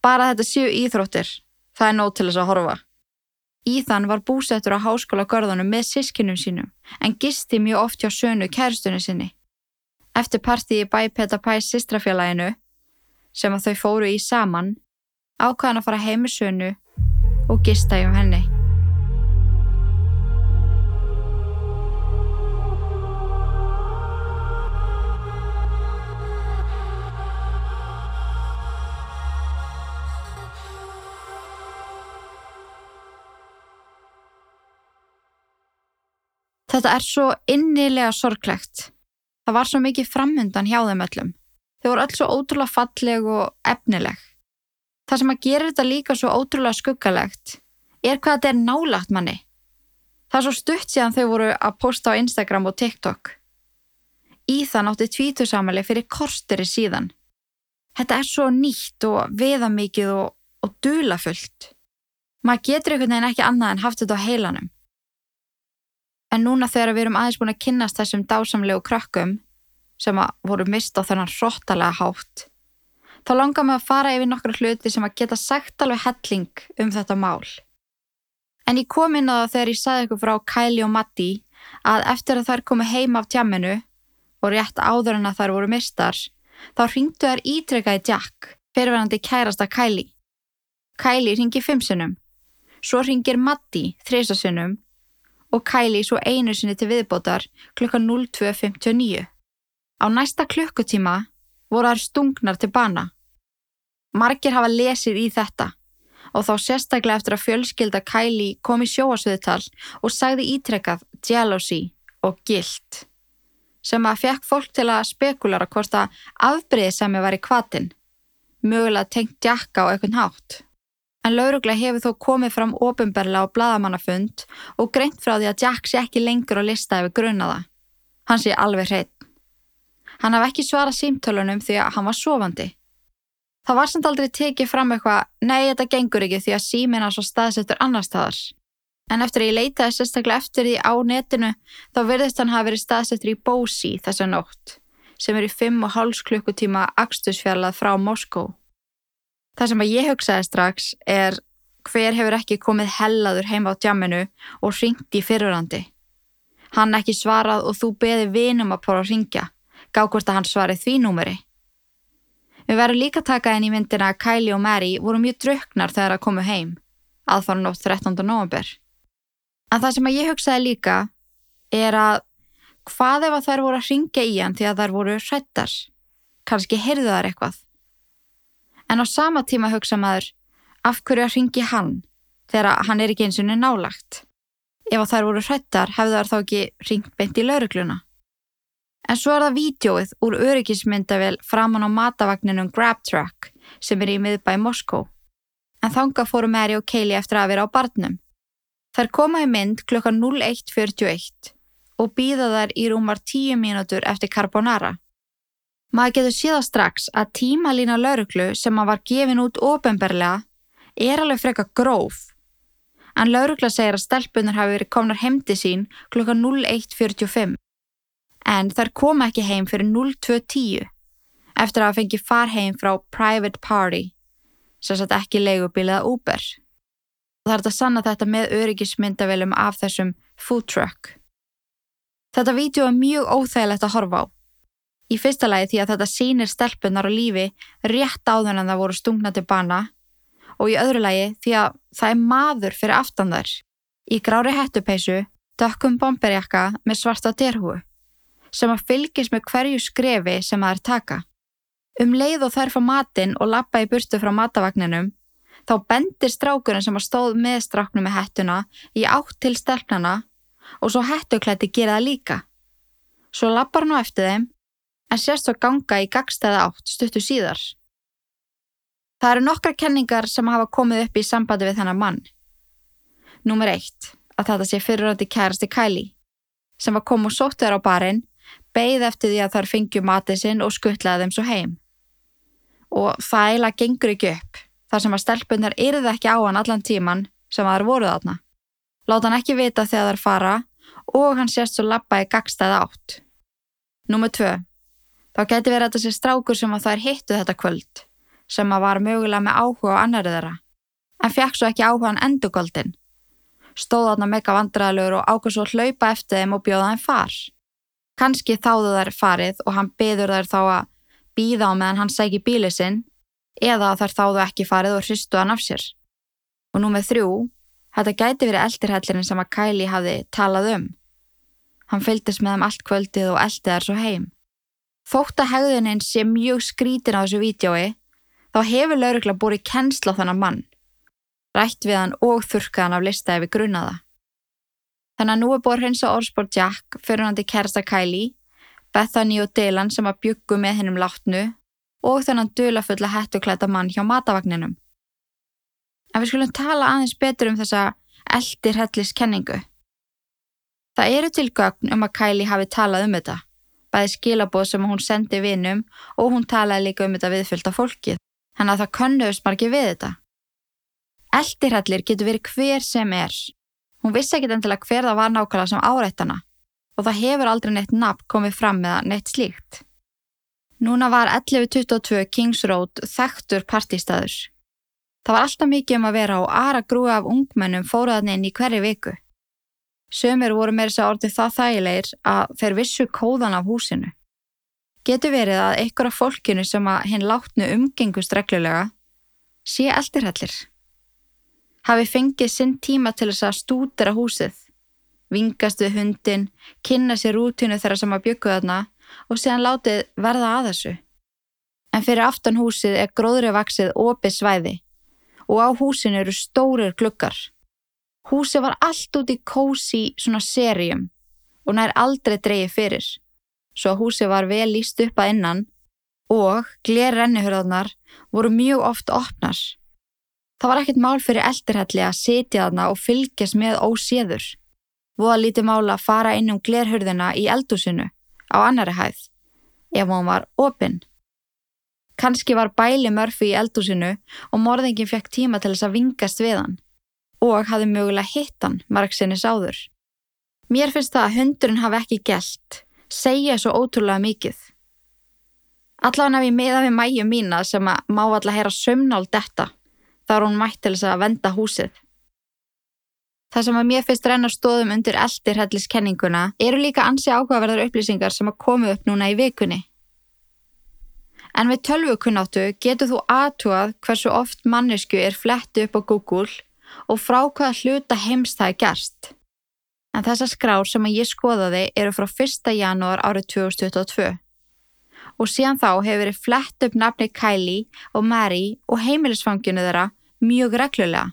Bara þetta séu íþróttir. Það er nót til þess að horfa. Íðan var búsettur á háskóla görðunum með sískinum sínum en gisti mjög oft hjá sönu kærstunni sinni. Eftir partíi bæ Peta Pæs sýstrafélaginu sem að þau fóru í saman ákvaðan að fara heimi sönu og gista hjá henni. Þetta er svo innilega sorglegt. Það var svo mikið framöndan hjá þeim öllum. Þau voru öll svo ótrúlega falleg og efnileg. Það sem að gera þetta líka svo ótrúlega skuggalegt er hvað þetta er nálagt manni. Það er svo stutt síðan þau voru að posta á Instagram og TikTok. Íðan átti tvítursamali fyrir korsteri síðan. Þetta er svo nýtt og veðamikið og, og dulafullt. Maður getur einhvern veginn ekki annað en haft þetta á heilanum. En núna þegar við erum aðeins búin að kynnast þessum dásamlegu krökkum sem að voru mist á þennan hróttalega hátt, þá langar mig að fara yfir nokkru hluti sem að geta sagt alveg helling um þetta mál. En ég kom inn á það þegar ég saði ykkur frá Kylie og Matti að eftir að þær komu heim af tjamminu og rétt áður en að þær voru mistar, þá ringdu þær ítrekkaði Jack, fyrirverandi kærasta Kylie. Kylie ringi fimmsunum, svo ringir Matti þreysasunum og Kylie svo einu sinni til viðbótar klukka 02.59. Á næsta klukkutíma voru þær stungnar til bana. Margir hafa lesið í þetta og þá sérstaklega eftir að fjölskylda Kylie kom í sjóasviðtal og sagði ítrekkað jealousy og guilt sem að fekk fólk til að spekulara hvort að afbreyðisemi var í kvatin, mögulega tengt jakka á eitthvað hátt en laurugla hefur þó komið fram ofinberlega á bladamannafund og greint frá því að Jack sé ekki lengur á lista yfir grunnaða. Hann sé alveg hreitt. Hann hafði ekki svarað símtölunum því að hann var sofandi. Það var samt aldrei tekið fram eitthvað, nei þetta gengur ekki því að símin hans var staðsettur annar staðar. En eftir að ég leitaði sérstaklega eftir því á netinu þá verðist hann hafa verið staðsettur í Bósi þessa nótt sem er í 5,5 klukkutíma axtusfjallað frá Moskó. Það sem að ég hugsaði strax er hver hefur ekki komið hellaður heim á tjamminu og ringt í fyrirrandi. Hann ekki svarað og þú beði vinum að prófa að ringja. Gá hvort að hann svarið því númeri. Við verðum líka taka inn í myndina að Kylie og Mary voru mjög druknar þegar að komu heim, aðfara nótt 13. november. En það sem að ég hugsaði líka er að hvað ef að þær voru að ringja í hann því að þær voru hrættar? Kanski heyrðu þær eitthvað? En á sama tíma hugsa maður, af hverju að ringi hann þegar hann er ekki eins og nálagt? Ef þær voru hrættar hefðu þær þá ekki ringt beint í laurugluna. En svo er það vídjóið úr öryggismyndavel framann á matavagninum Grab Truck sem er í miðbæ Moskó. En þanga fóru Mary og Kaylee eftir að vera á barnum. Þær koma í mynd klukka 01.41 og býða þær í rúmar 10 mínútur eftir Carbonara. Maður getur síðan strax að tímalína lauruglu sem að var gefin út ofenbarlega er alveg freka gróf. En laurugla segir að stelpunar hafi verið komnar heimdi sín klukka 01.45 en þær koma ekki heim fyrir 02.10 eftir að hafa fengið farheim frá private party sem satt ekki leigubíliða Uber. Það er þetta sanna þetta með öryggismyndavelum af þessum food truck. Þetta vídeo er mjög óþægilegt að horfa á Í fyrsta lagi því að þetta sínir stelpunar á lífi rétt áður en það voru stungna til bana og í öðru lagi því að það er maður fyrir aftan þær. Í grári hettupeisu, dökkum bomberjakka með svarta derhúu sem að fylgjast með hverju skrefi sem það er taka. Um leið og þær fá matinn og lappa í burtu frá matavagninum, þá bendir strákurinn sem að stóð með stráknum með hettuna í átt til stelpnana og svo hettuklætti gera það líka. Svo lappar hann á eftir þeim en sérst svo ganga í gagstæða átt stuttu síðar. Það eru nokkra kenningar sem hafa komið upp í sambandi við þennan mann. Númer eitt, að þetta sé fyrirröndi kærasti Kylie, sem var kom og sótt þér á barinn, beigð eftir því að þær fengju matið sinn og skuttlaði þeim svo heim. Og það eiginlega gengur ekki upp, þar sem að stelpunar yrði ekki á hann allan tíman sem að þær voruð átna. Láta hann ekki vita þegar þær fara og hann sést svo lappa í gagstæða átt. Númer tvö, þá geti verið þetta sér strákur sem að þær hittu þetta kvöld sem að var mögulega með áhuga á annari þeirra, en fekk svo ekki áhugan endugöldin. Stóð þarna mega vandræðilegur og ákvæmst svo hlaupa eftir þeim og bjóða þeim far. Kanski þáðu þær farið og hann byður þær þá að býða á meðan hann sæki bíli sinn eða þær þáðu ekki farið og hristu hann af sér. Og nú með þrjú, þetta gæti verið eldirhellirinn sem að Kylie hafi talað um. Hann fylgdist með þeim allt kvöldið og eldi þær svo heim. Þótt að hegðuninn sé mjög skrítin á þessu vídjói þá hefur laurugla búið kennsla á þannan mann, rætt við hann og þurkaðan af lista ef við grunnaða. Þannig að nú er búið hreins á orðsport Jack fyrir hann til kersta Kylie, Bethany og Dylan sem að byggu með hennum látnu og þennan dulafulla hættuklæta mann hjá matavagninum. En við skulum tala aðeins betur um þessa eldir hellis kenningu. Það eru tilgögn um að Kylie hafi talað um þetta, bæði skilabóð sem hún sendi vinum og hún talaði líka um þetta viðfylgta fólkið hann að það könnuðust margir við þetta. Eldirhallir getur verið hver sem er. Hún vissi ekkit endilega hver það var nákvæmlega sem áreittana og það hefur aldrei neitt nafn komið fram með það neitt slíkt. Núna var 1122 Kings Road þekktur partistæður. Það var alltaf mikið um að vera og aðra grúi af ungmennum fóruðan inn í hverju viku. Sömur voru með þess að orði það þægilegir að þeir vissu kóðan af húsinu. Getur verið að einhverja fólkinu sem að hinn látnu umgengust reglulega sé eldirhellir. Hafi fengið sinn tíma til þess að stúdera húsið, vingast við hundin, kynna sér rútinu þeirra sem að byggu þarna og séðan látið verða að þessu. En fyrir aftan húsið er gróðri vaksið opið svæði og á húsinu eru stórir glukkar. Húsið var allt út í kósi svona serjum og nær aldrei dreyið fyrir svo að húsi var vel líst upp að innan og glerrennihurðarnar voru mjög oft opnar. Það var ekkert mál fyrir eldirhelli að sitja þarna og fylgjast með óséður. Voða lítið mál að fara inn um glerhurðina í eldúsinu á annari hæð ef hún var opinn. Kanski var bæli mörfi í eldúsinu og morðingin fekk tíma til þess að vingast við hann og hafði mögulega hitt hann marg sinni sáður. Mér finnst það að hundurinn hafi ekki gælt segja svo ótrúlega mikið. Allavega ef ég miða við mæju mína sem að má alltaf heyra sömnál detta, þá er hún mætt til þess að venda húsið. Það sem að mér finnst reyna stóðum undir eldirhelliskenninguna eru líka ansi áhugaverðar upplýsingar sem að komu upp núna í vikunni. En við tölvukunnáttu getur þú aðtúað hversu oft mannesku er flett upp á Google og frá hvaða hluta heims það er gerst en þessar skrár sem ég skoðaði eru frá 1. janúar árið 2022. Og síðan þá hefur verið flett upp nafni Kylie og Mary og heimilisfanginu þeirra mjög reglulega.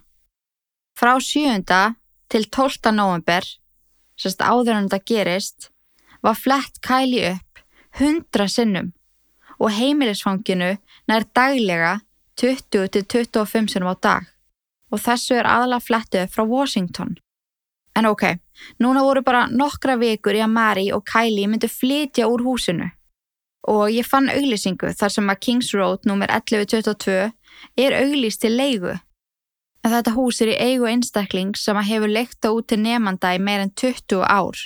Frá 7. til 12. november, sérst áður en þetta gerist, var flett Kylie upp 100 sinnum og heimilisfanginu nær daglega 20-25 sinnum á dag og þessu er aðalega flettið frá Washington. En ok, núna voru bara nokkra vikur í að Mary og Kylie myndu flytja úr húsinu og ég fann auglýsingu þar sem að Kings Road nr. 1122 er auglýst til leigu. En þetta hús er í eigu einstakling sem að hefur leikta út til nefnda í meir en 20 ár.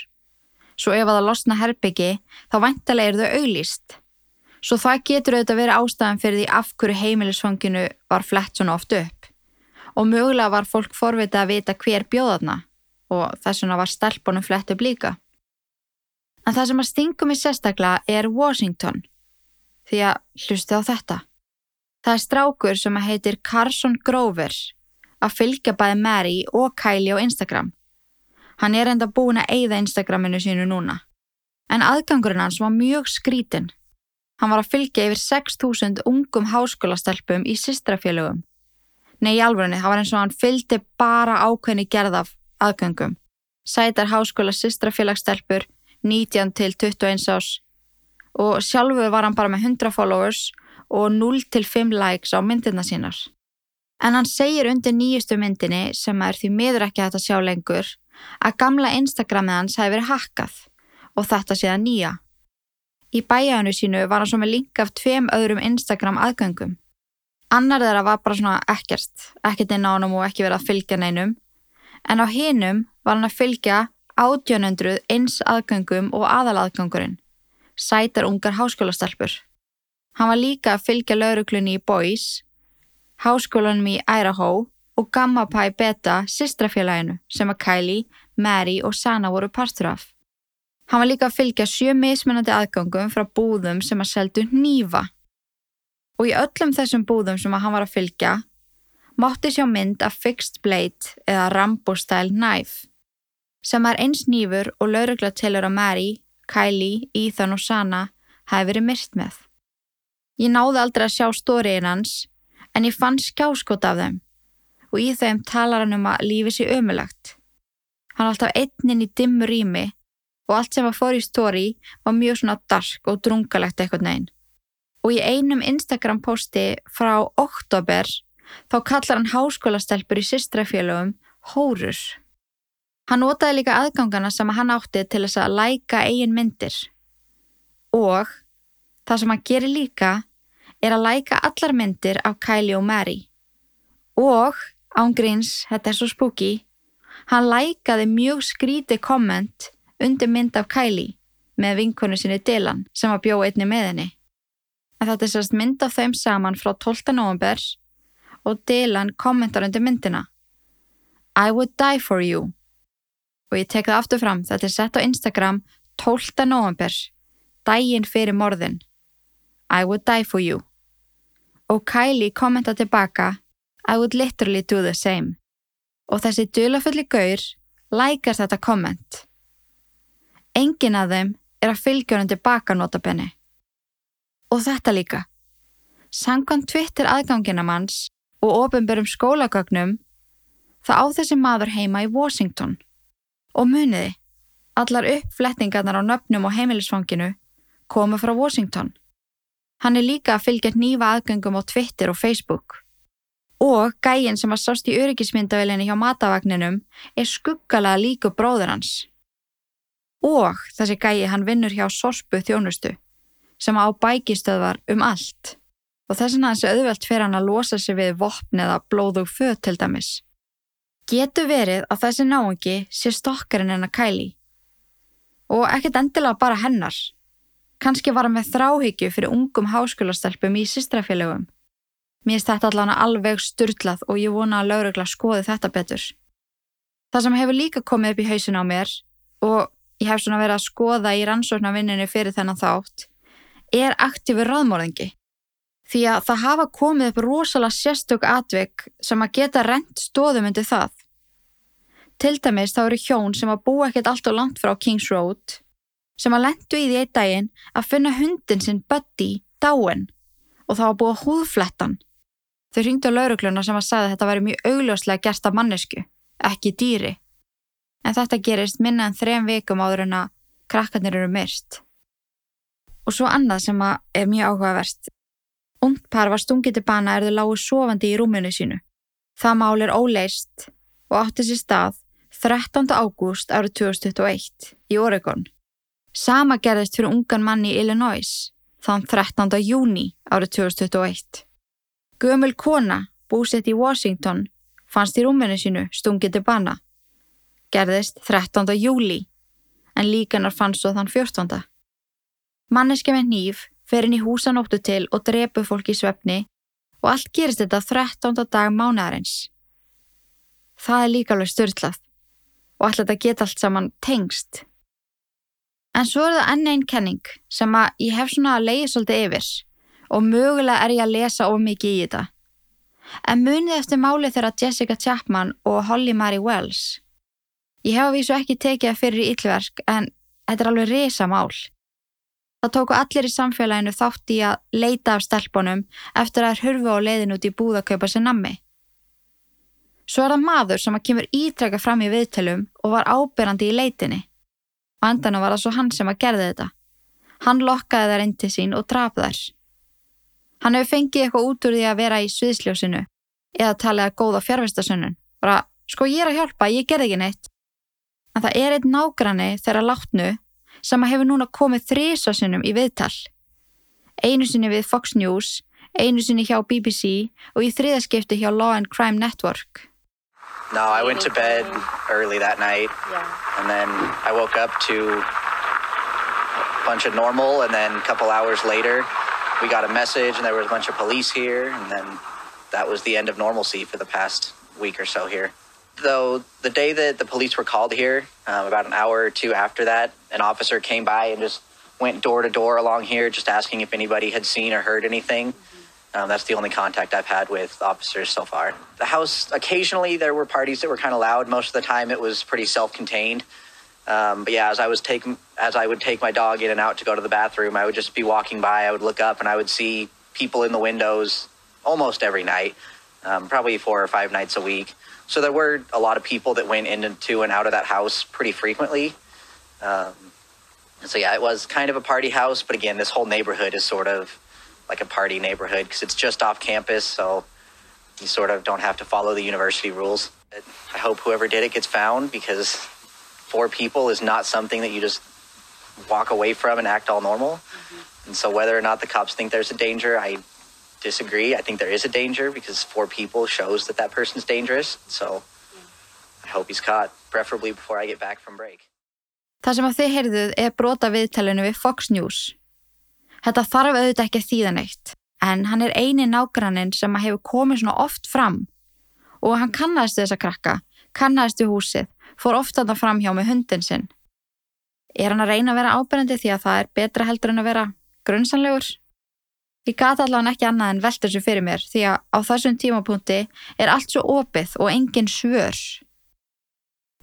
Svo ef að það losna herbyggi þá vantilega er þau auglýst. Svo það getur auðvitað verið ástæðan fyrir því af hverju heimilisfanginu var flett svona oft upp. Og mögulega var fólk forvitað að vita hver bjóðaðna og þess vegna var stelpunum flett upp líka. En það sem að stingum í sérstaklega er Washington, því að hlusti á þetta. Það er strákur sem heitir Carson Grover að fylgja bæði Mary og Kylie á Instagram. Hann er enda búin að eigða Instagraminu sínu núna. En aðgangurinn hans var mjög skrítin. Hann var að fylgja yfir 6.000 ungum háskólastelpum í systrafélögum. Nei, í alvörunni, það var eins og hann fylgdi bara ákveðni gerðaf aðgangum. Sætar háskóla systrafélagstelpur 19 til 21 ás og sjálfu var hann bara með 100 followers og 0 til 5 likes á myndina sínar. En hann segir undir nýjustu myndinni, sem er því miður ekki hægt að sjá lengur, að gamla Instagramið hans hefði verið hakkað og þetta séða nýja. Í bæjánu sínu var hann svo með link af tveim öðrum Instagram aðgöngum. Annar þeirra var bara svona ekkert, ekkert inn á hann og ekki verið að fylgja neinum, en á hinum var hann að fylgja 1800 eins aðgöngum og aðalaðgöngurinn, sætar ungar háskólastelpur. Hann var líka að fylgja lauruglunni í Boys, háskólanum í Idaho og Gamma Pi Beta sistrafélaginu sem að Kylie, Mary og Sana voru partur af. Hann var líka að fylgja sjö mismunandi aðgangum frá búðum sem að seldu nýfa. Og í öllum þessum búðum sem hann var að fylgja mátti sjá mynd af Fixed Blade eða Rambo Style Knife sem er eins nýfur og laurugla tilur að Mary, Kylie, Ethan og Sana hafi verið myrt með. Ég náði aldrei að sjá stóriðin hans en ég fann skjáskot af þeim og í þeim talar hann um að lífi sé ömulagt. Hann er alltaf einninn í dimmu rými og allt sem var fór í stóri var mjög svona dark og drungalegt eitthvað neginn. Og í einum Instagram posti frá oktober þá kallar hann háskólastelpur í systrafélögum hórur. Hann notaði líka aðgangana sem hann átti til þess að læka eigin myndir. Og það sem hann gerir líka er að læka allar myndir af Kylie og Mary. Og, ángríns, þetta er svo spooky, hann lækaði mjög skríti komment undir mynd af Kylie með vinkonu sinni Dylan sem var bjóð einni með henni. En þetta er sérst mynd af þeim saman frá 12. november og Dylan kommentar undir myndina. I would die for you. Og ég tek það aftur fram, þetta er sett á Instagram 12. november, dægin fyrir morðin. I would die for you. Og Kylie kommenta tilbaka I would literally do the same. Og þessi dölafulli gaur lækar þetta komment. Engin af þeim er að fylgja hann tilbaka notabenni. Og þetta líka. Samkvæmt Twitter aðgangina manns og ofinbörum skólagögnum það á þessi maður heima í Washington. Og muniði, allar uppflettingarnar á nöfnum og heimilisfanginu koma frá Washington. Hann er líka að fylgja nýfa aðgöngum á Twitter og Facebook. Og gægin sem að sást í öryggismyndavelinni hjá matavagninum er skuggalega líku bróður hans. Og þessi gægi hann vinnur hjá Sorpu þjónustu sem á bækistöðvar um allt og þess vegna þessi auðvelt fyrir hann að losa sig við vopn eða blóðug föð til dæmis. Getur verið að þessi náengi sé stokkarinn en að kæli og ekkert endilega bara hennar. Kanski var hann með þráhyggju fyrir ungum háskólastelpum í sistrafélögum. Mér finnst þetta allavega alveg styrlað og ég vona að laurugla skoði þetta betur. Það sem hefur líka komið upp í hausin á mér og ég hef svona verið að skoða í rannsóknarvinninu fyrir þennan þátt er aktífur ráðmórðingi. Því að það hafa komið upp rosalega sérstök atvik sem að geta rent stóðum undir það. Til dæmis þá eru hjón sem að búa ekkert allt og langt frá Kings Road sem að lendu í því einn daginn að finna hundin sinn Buddy dáin og búið að húðflettan. Þau ringdu á laurugluna sem að sagði að þetta væri mjög augljóslega gert af mannesku, ekki dýri. En þetta gerist minna en þrem vikum áður en að krakkarnir eru myrst. Og svo annað sem er mjög áhugaverst. Ungt par var stungið til bana er þau lágu sofandi í rúmunu sínu. Það mál er óleist og átti sér stað 13. ágúst árið 2021 í Oregon. Sama gerðist fyrir ungan manni í Illinois þann 13. júni árið 2021. Gömul kona búsett í Washington fannst í rúminu sínu stungið til bana. Gerðist 13. júli en líkanar fannst svo þann 14. Manneski með nýf fer inn í húsanóttu til og drepu fólk í svefni og allt gerist þetta 13. dag mánaðarins. Það er líka alveg störtlað og alltaf þetta geta allt saman tengst. En svo er það enn einn kenning sem að ég hef svona að leiði svolítið yfir og mögulega er ég að lesa of mikið í þetta. En munið eftir máli þeirra Jessica Chapman og Holly Marie Wells. Ég hef að vísu ekki tekið það fyrir í yllverk en þetta er alveg resa mál. Það tóku allir í samfélaginu þátt í að leita af stelpunum eftir að hurfu á leiðin út í búð að kaupa sér nammi. Svo er það maður sem að kemur ítrekka fram í viðtölum og var ábyrrandi í leitinni. Og endan var það svo hann sem að gerði þetta. Hann lokkaði þær inn til sín og draf þær. Hann hefur fengið eitthvað út úr því að vera í sviðsljósinu eða talið að góða fjárvistasunum. Bara, sko ég er að hjálpa, ég gerði ekki neitt. En það er einn nágranni þegar látnu sem að hefur núna komið þrísasunum í viðtal. Einu sinni við Fox News, einu sinni hjá BBC og í þriðaskipti hjá Law and Crime Network. No, I went to bed early that night. Yeah. And then I woke up to a bunch of normal, and then a couple hours later, we got a message, and there was a bunch of police here, and then that was the end of normalcy for the past week or so here. Though the day that the police were called here, um, about an hour or two after that, an officer came by and just went door to door along here, just asking if anybody had seen or heard anything. Um, that's the only contact I've had with officers so far. The house, occasionally there were parties that were kind of loud. Most of the time it was pretty self-contained. Um, but yeah, as I was taking, as I would take my dog in and out to go to the bathroom, I would just be walking by. I would look up and I would see people in the windows almost every night, um, probably four or five nights a week. So there were a lot of people that went into and out of that house pretty frequently. Um, so yeah, it was kind of a party house, but again, this whole neighborhood is sort of like a party neighborhood because it's just off campus, so you sort of don't have to follow the university rules. I hope whoever did it gets found because four people is not something that you just walk away from and act all normal. And so whether or not the cops think there's a danger, I disagree. I think there is a danger because four people shows that that person's dangerous. So I hope he's caught, preferably before I get back from break. Það sem að þið heyrðuð er brota viðtælinu við Fox News. Þetta þarf auðvitað ekki að þýða neitt, en hann er eini nágrannin sem að hefur komið svona oft fram og hann kannast þessa krakka, kannast í húsið, fór oft að það fram hjá með hundin sinn. Er hann að reyna að vera ábyrjandi því að það er betra heldur en að vera grunnsanlegur? Ég gata allavega ekki annað en velta þessu fyrir mér því að á þessum tímapunkti er allt svo opið og engin svör.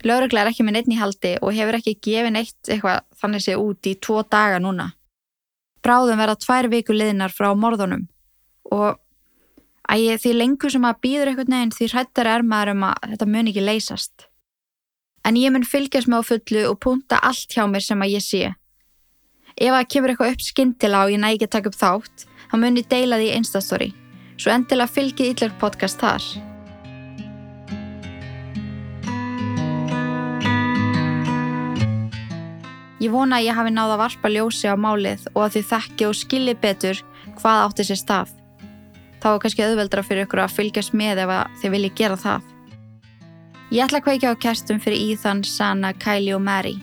Lauruglega er ekki með neitt í haldi og hefur ekki gefið neitt eitthvað þannig sé út í tvo daga núna. Bráðum verða tvær viku liðnar frá morðunum og ægi því lengur sem að býður eitthvað neginn því hrættar er maður um að þetta mun ekki leysast. En ég mun fylgjast með á fullu og punta allt hjá mér sem að ég sé. Ef að kemur eitthvað upp skindila og ég næ ekki að taka upp þátt, þá mun ég deila því í Instastory. Svo endilega fylgið Ítlark podcast þar. Ég vona að ég hafi náða varpa ljósi á málið og að þið þekki og skilji betur hvað átti sér stað. Þá er kannski auðveldra fyrir ykkur að fylgjast með ef þið viljið gera það. Ég ætla að kveikja á kerstum fyrir Ethan, Sana, Kylie og Mary.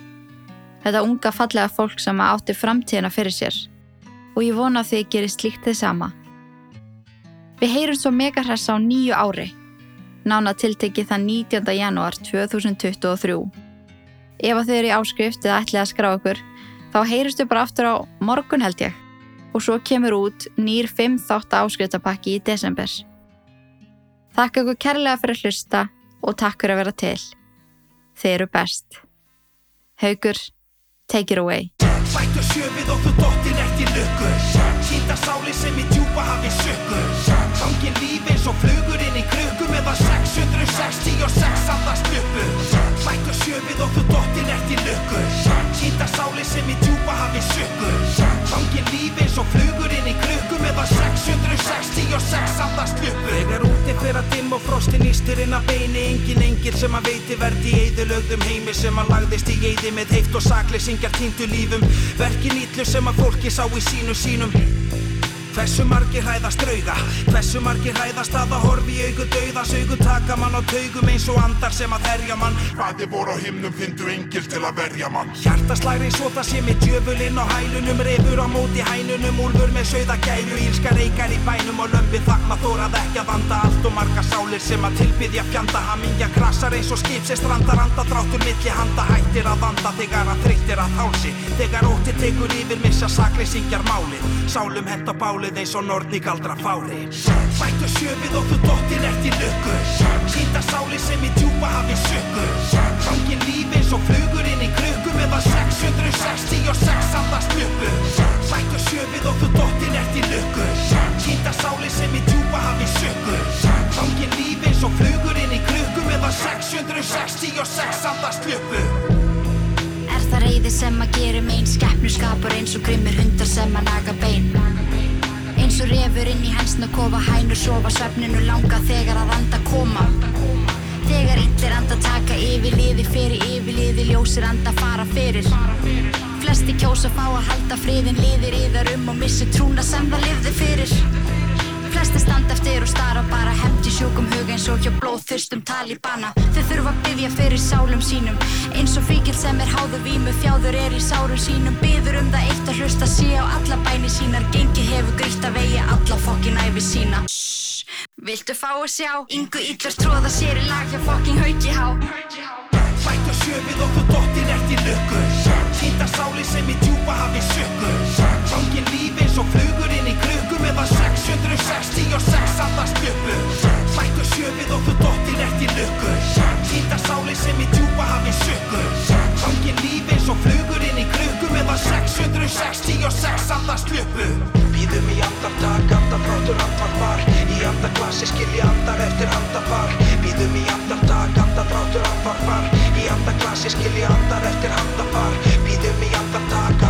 Þetta unga fallega fólk sem átti framtíðina fyrir sér. Og ég vona að þið gerir slíkt þið sama. Við heyrum svo megahressa á nýju ári. Nána tiltekið það 19. janúar 2023. Ef að þið eru í áskrift eða ætlið að skrá okkur, þá heyristu bara aftur á morgun held ég. Og svo kemur út nýr 5 þátt áskriftabakki í desember. Þakka ykkur kærlega fyrir að hlusta og takk fyrir að vera til. Þið eru best. Haugur, take it away. Bættu sjöfið og þú dottir eftir lukku Kýta sáli sem í djúpa hafi sökku Gangin lífi eins og flugur inn í krukku Meðan 666 andast uppu Sjöfið og þú dottir eftir lukku. Kýta sáli sem í djúpa hafi sökku Gangin lífi eins og flugur inn í krukku Meðan 666 andast uppu Þegar úti fyrir að dimm og frostin ístir inn að beini. Engin engil sem að veiti verði í eðulögðum heimi Sem að lagðist í eði með heift og sakleysingjar týndu lífum. Verkin ítlu sem að fólki sá í sínu sínum Hversu margir hræðast drauga? Hversu margir hræðast að að horfi í augu dauðas Augu taka mann á taugum eins og andar sem að herja mann. Hvaði voru á himnum fyndu engil til að verja mann. Hjartaslæri svo það sé með djöfulinn á hælunum Refur á móti hænunum, úlfur með sauða gæru Ílska reykar í bænum og lömpi þakma þórað ekki að vanda Allt og marga sálir sem að tilbyðja fjanda Hamingja krasar eins og skip sem strandar anda Dráttur milli handa hættir að vanda Þegar að þreyttir að hálsi. Þegar ótti tekur yfir missa sakleysingjar málið eins og nortni galdra fári. Bættu sjöfið og þú dottir í lukku. Sýnda sáli sem í djúpa hafi sökku Gangin lífi eins og flugur inn í krukku Meðan 666 andast luppu Bættu sjöfið og þú dottir í lukku. Sýnda sáli sem í djúpa hafi sökku Gangin lífi eins og flugur inn í krukku Meðan 666 andast Er það reyði sem að gera megin Skeppnu skapur eins og grimmir hundar sem að naga bein Eins og refur inn í hensna kofa Hænur sofa svefninu langa þegar að anda koma. Þegar illir anda taka yfir liði fyrir yfir liði Ljósir anda fara fyrir. Flesti kjósa fá að halda friðin Liðir yðar um og missi trúna sem það lifði fyrir Flesti standa eftir og stara bara hefnd í sjúkum hug eins og hjá blóðþyrstum talibana. Þau þurfa að byggja fyrir sálum sínum. Eins og fíkil sem er háður vímu þjáður er í sárum sínum. Byður um það eitt að hlusta sé á alla bæni sínar. Gengi hefur grítt að vegi alla fokkin æfi sína. Viltu fá að sjá? Yngu illur tróða sér í lag hjá fokkin hauki há. Bættu sjöfið dottir ert í lukku. Týnda sáli sem í djúpa hafi sökku Gangin lífi eins og flugur Meðan 666 andast luppu Bættu sjöfið og þú dottir ert í lukku. Týnda sáli sem í djúpa hafi sökku Gangin lífi eins og flugur inn í krukku Meðan 666 andast luppu Býðum í andartak, andafrátur, andvarpar Í andaklassi skilji andar eftir handafar Býðum í andartak, andafrátur, andvarpar Í andaklassi skilji andar eftir handafar Býðum í andartak,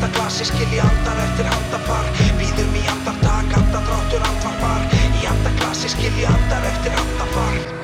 andaglasi skilji andar eftir andapar Býðum í andartak, andadráttur andvarpar. Í andaglasi skilji andar eftir andapar